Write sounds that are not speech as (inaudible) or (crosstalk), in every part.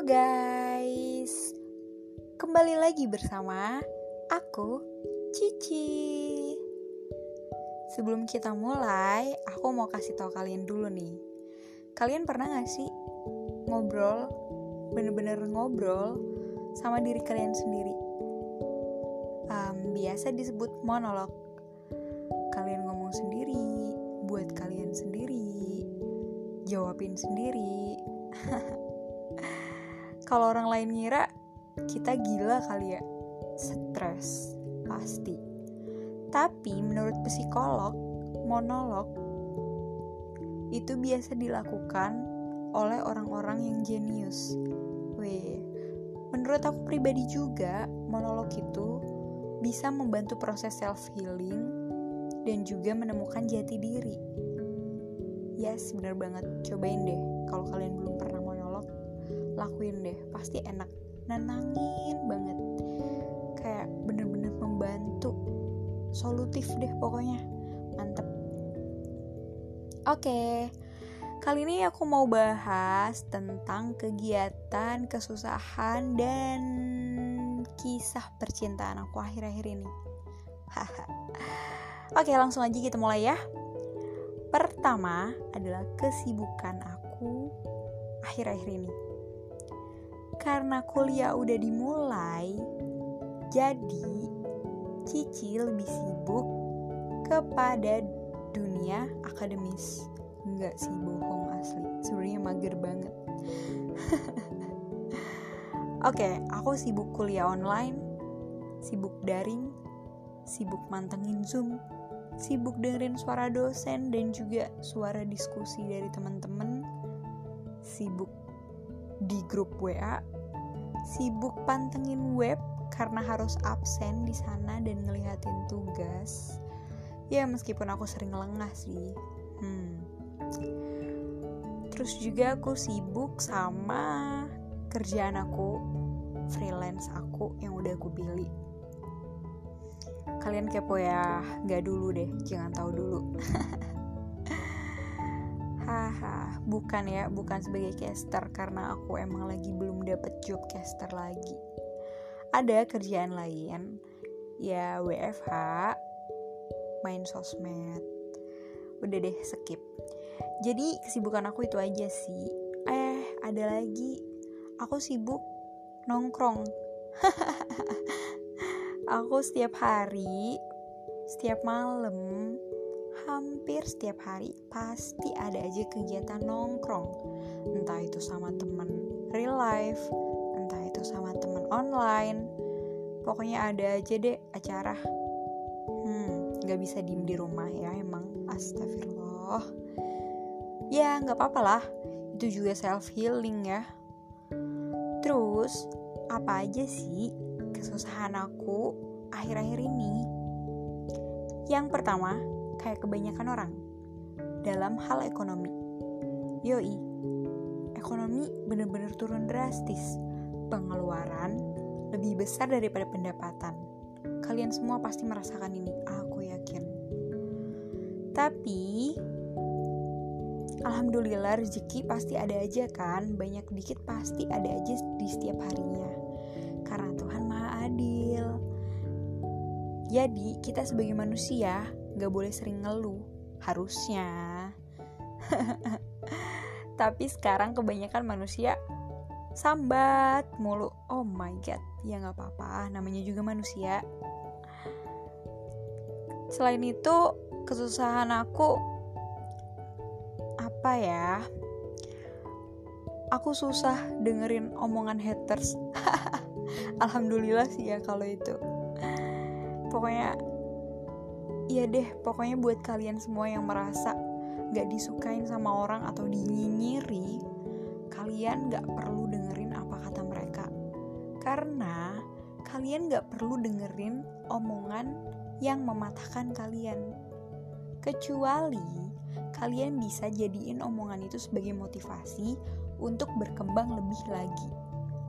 Guys, kembali lagi bersama aku Cici. Sebelum kita mulai, aku mau kasih tahu kalian dulu nih. Kalian pernah gak sih ngobrol, bener-bener ngobrol sama diri kalian sendiri? Um, biasa disebut monolog. Kalian ngomong sendiri, buat kalian sendiri, jawabin sendiri. (laughs) Kalau orang lain ngira kita gila kali ya, stres pasti. Tapi menurut psikolog, monolog itu biasa dilakukan oleh orang-orang yang jenius. Weh, menurut aku pribadi juga monolog itu bisa membantu proses self healing dan juga menemukan jati diri. Yes, bener banget. Cobain deh kalau kalian belum pernah lakuin deh. Pasti enak. Nenangin banget. Kayak bener-bener membantu. Solutif deh pokoknya. Mantep. Oke. Kali ini aku mau bahas tentang kegiatan, kesusahan, dan kisah percintaan aku akhir-akhir ini. Oke, langsung aja kita mulai ya. Pertama adalah kesibukan aku akhir-akhir ini. Karena kuliah udah dimulai, jadi Cici lebih sibuk kepada dunia akademis. Enggak sih bohong asli, sebenarnya mager banget. (laughs) Oke, okay, aku sibuk kuliah online, sibuk daring, sibuk mantengin Zoom, sibuk dengerin suara dosen dan juga suara diskusi dari teman-teman, sibuk di grup WA, sibuk pantengin web karena harus absen di sana dan ngelihatin tugas. Ya meskipun aku sering lengah sih. Hmm. Terus juga aku sibuk sama kerjaan aku, freelance aku yang udah aku pilih kalian kepo ya nggak dulu deh jangan tahu dulu (laughs) haha bukan ya bukan sebagai caster karena aku emang lagi belum dapet job caster lagi. Ada kerjaan lain ya WFH main sosmed. Udah deh skip. Jadi kesibukan aku itu aja sih. Eh ada lagi. Aku sibuk nongkrong. (laughs) Aku setiap hari, setiap malam, hampir setiap hari pasti ada aja kegiatan nongkrong. Entah itu sama temen real life, entah itu sama temen online. Pokoknya ada aja deh acara. Hmm, gak bisa diem di rumah ya emang. Astagfirullah. Ya nggak apa-apa lah. Itu juga self healing ya. Terus apa aja sih kesusahan aku akhir-akhir ini? Yang pertama, kayak kebanyakan orang dalam hal ekonomi. Yoi, ekonomi bener-bener turun drastis. Pengeluaran lebih besar daripada pendapatan. Kalian semua pasti merasakan ini, aku yakin. Tapi, alhamdulillah rezeki pasti ada aja kan, banyak dikit pasti ada aja di setiap harinya karena Tuhan Maha Adil. Jadi, kita sebagai manusia gak boleh sering ngeluh, harusnya. (laughs) Tapi sekarang kebanyakan manusia sambat mulu. Oh my god, ya gak apa-apa, namanya juga manusia. Selain itu, kesusahan aku apa ya? Aku susah dengerin omongan haters. (laughs) alhamdulillah sih ya kalau itu pokoknya iya deh pokoknya buat kalian semua yang merasa gak disukain sama orang atau dinyinyiri kalian gak perlu dengerin apa kata mereka. Karena kalian gak perlu dengerin omongan yang mematahkan kalian. Kecuali kalian bisa jadiin omongan itu sebagai motivasi untuk berkembang lebih lagi.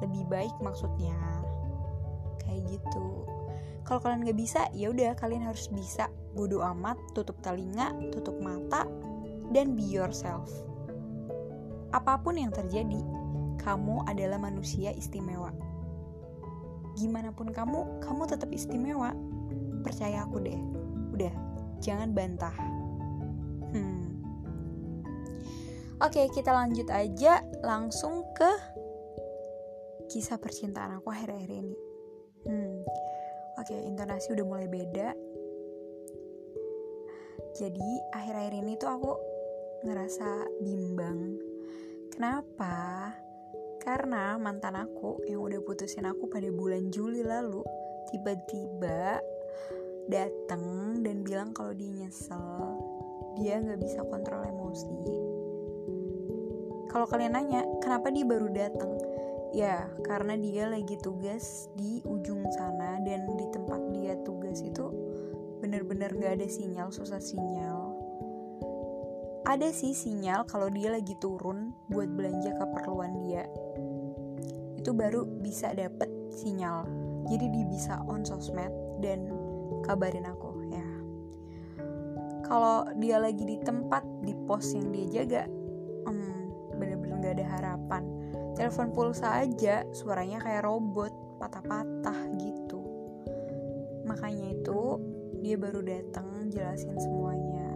Lebih baik maksudnya. Kayak gitu kalau kalian nggak bisa ya udah kalian harus bisa bodoh amat tutup telinga tutup mata dan be yourself apa pun yang terjadi kamu adalah manusia istimewa. Gimana pun kamu, kamu tetap istimewa. Percaya aku deh. Udah, jangan bantah. Hmm. Oke, kita lanjut aja langsung ke kisah percintaan aku akhir-akhir ini. Hmm. Oke, intonasi udah mulai beda. Jadi, akhir-akhir ini tuh aku ngerasa bimbang. Kenapa? Karena mantan aku yang udah putusin aku pada bulan Juli lalu tiba-tiba datang dan bilang kalau dia nyesel, dia nggak bisa kontrol emosi. Kalau kalian nanya, kenapa dia baru datang? Ya, karena dia lagi tugas di ujung sana dan itu bener-bener gak ada sinyal, susah sinyal. Ada sih sinyal kalau dia lagi turun buat belanja keperluan dia. Itu baru bisa dapet sinyal. Jadi dia bisa on sosmed dan kabarin aku ya. Kalau dia lagi di tempat di pos yang dia jaga hmm, bener-bener gak ada harapan. Telepon pulsa aja suaranya kayak robot patah-patah gitu makanya itu dia baru datang jelasin semuanya.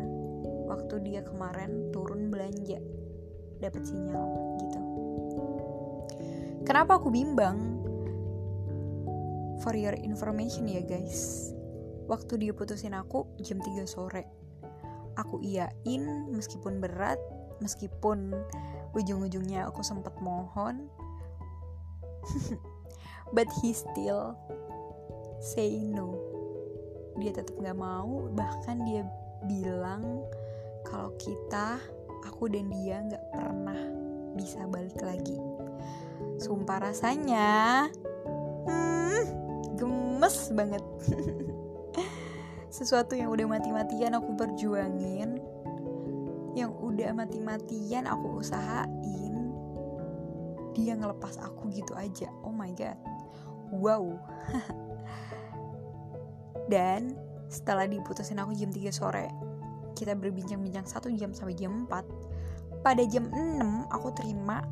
Waktu dia kemarin turun belanja dapat sinyal gitu. Kenapa aku bimbang? For your information ya guys. Waktu dia putusin aku jam 3 sore. Aku iyain meskipun berat meskipun ujung-ujungnya aku sempat mohon. (laughs) But he still say no dia tetap nggak mau bahkan dia bilang kalau kita, aku dan dia nggak pernah bisa balik lagi. Sumpah rasanya, hmm, gemes banget. (laughs) Sesuatu yang udah mati-matian aku perjuangin, yang udah mati-matian aku usahain, dia ngelepas aku gitu aja. Oh my god, wow. (laughs) Dan setelah diputusin aku jam 3 sore, kita berbincang-bincang satu jam sampai jam 4 pada jam 6 aku terima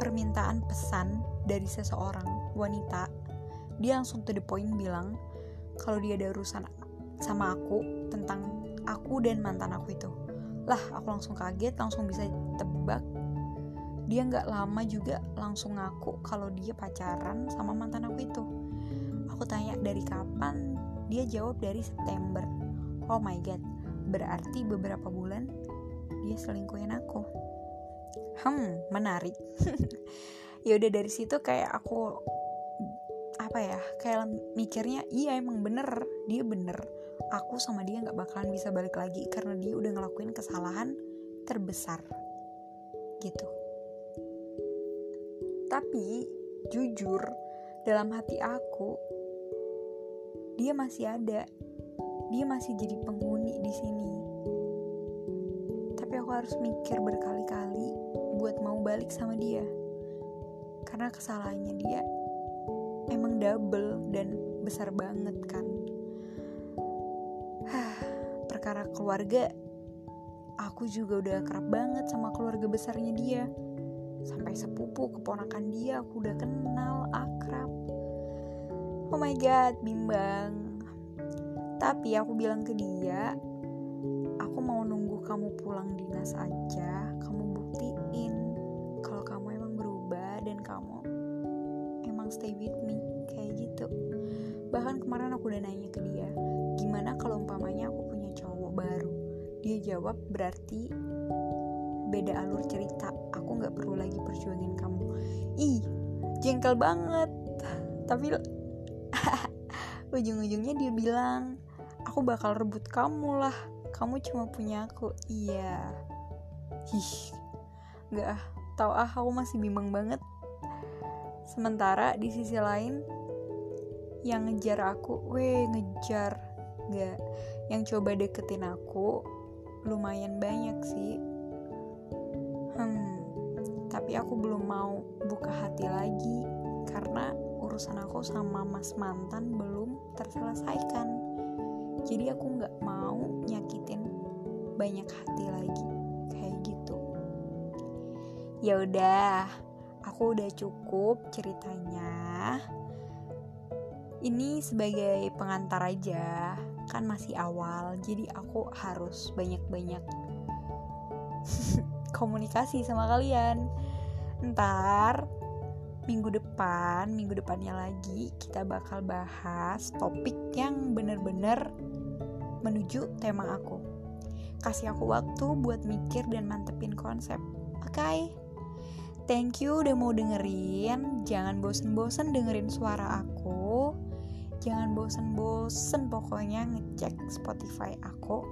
permintaan pesan dari seseorang wanita. Dia langsung to the point bilang kalau dia ada urusan sama aku tentang aku dan mantan aku itu. Lah aku langsung kaget langsung bisa tebak. Dia nggak lama juga langsung ngaku kalau dia pacaran sama mantan aku itu. Aku tanya dari kapan dia jawab dari September. Oh my god berarti beberapa bulan dia selingkuhin aku. Hmm menarik. (laughs) Ya udah dari situ kayak aku apa ya kayak mikirnya iya emang bener dia bener. Aku sama dia nggak bakalan bisa balik lagi karena dia udah ngelakuin kesalahan terbesar. Gitu. Tapi jujur dalam hati aku dia masih ada dia masih jadi penghuni di sini. Tapi aku harus mikir berkali-kali buat mau balik sama dia. Karena kesalahannya dia emang double dan besar banget kan. Perkara keluarga, aku juga udah kerap banget sama keluarga besarnya dia. Sampai sepupu keponakan dia aku udah kenal akrab. Oh my god, bimbang tapi aku bilang ke dia, aku mau nunggu kamu pulang dinas aja, kamu buktiin kalau kamu emang berubah dan kamu emang stay with me kayak gitu. Bahkan kemarin aku udah nanya ke dia, gimana kalau umpamanya aku punya cowok baru? Dia jawab berarti beda alur cerita. Aku nggak perlu lagi perjuangin kamu. Ih, jengkel banget. Tapi (laughs) ujung-ujungnya dia bilang aku bakal rebut kamu lah. Kamu cuma punya aku. Iya. Ih. Nggak ah. Tau ah aku masih bimbang banget. Sementara di sisi lain yang ngejar aku weh ngejar. Nggak. Yang coba deketin aku lumayan banyak sih. Hmm. Tapi aku belum mau buka hati lagi karena urusan aku sama mas mantan belum terselesaikan jadi aku nggak mau nyakitin banyak hati lagi kayak gitu ya udah aku udah cukup ceritanya. Ini sebagai pengantar aja, kan masih awal, jadi aku harus banyak-banyak (laughs) komunikasi sama kalian. Ntar minggu depan, minggu depannya lagi kita bakal bahas topik yang bener-bener menuju tema aku. Kasih aku waktu buat mikir dan mantepin konsep. Oke? Okay? Thank you udah mau dengerin. Jangan bosen-bosen dengerin suara aku. Jangan bosen-bosen pokoknya ngecek Spotify aku.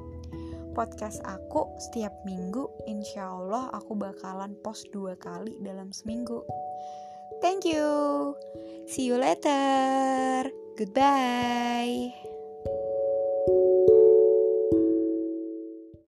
Podcast aku setiap minggu, insya Allah aku bakalan post dua kali dalam seminggu. Thank you. See you later. Goodbye.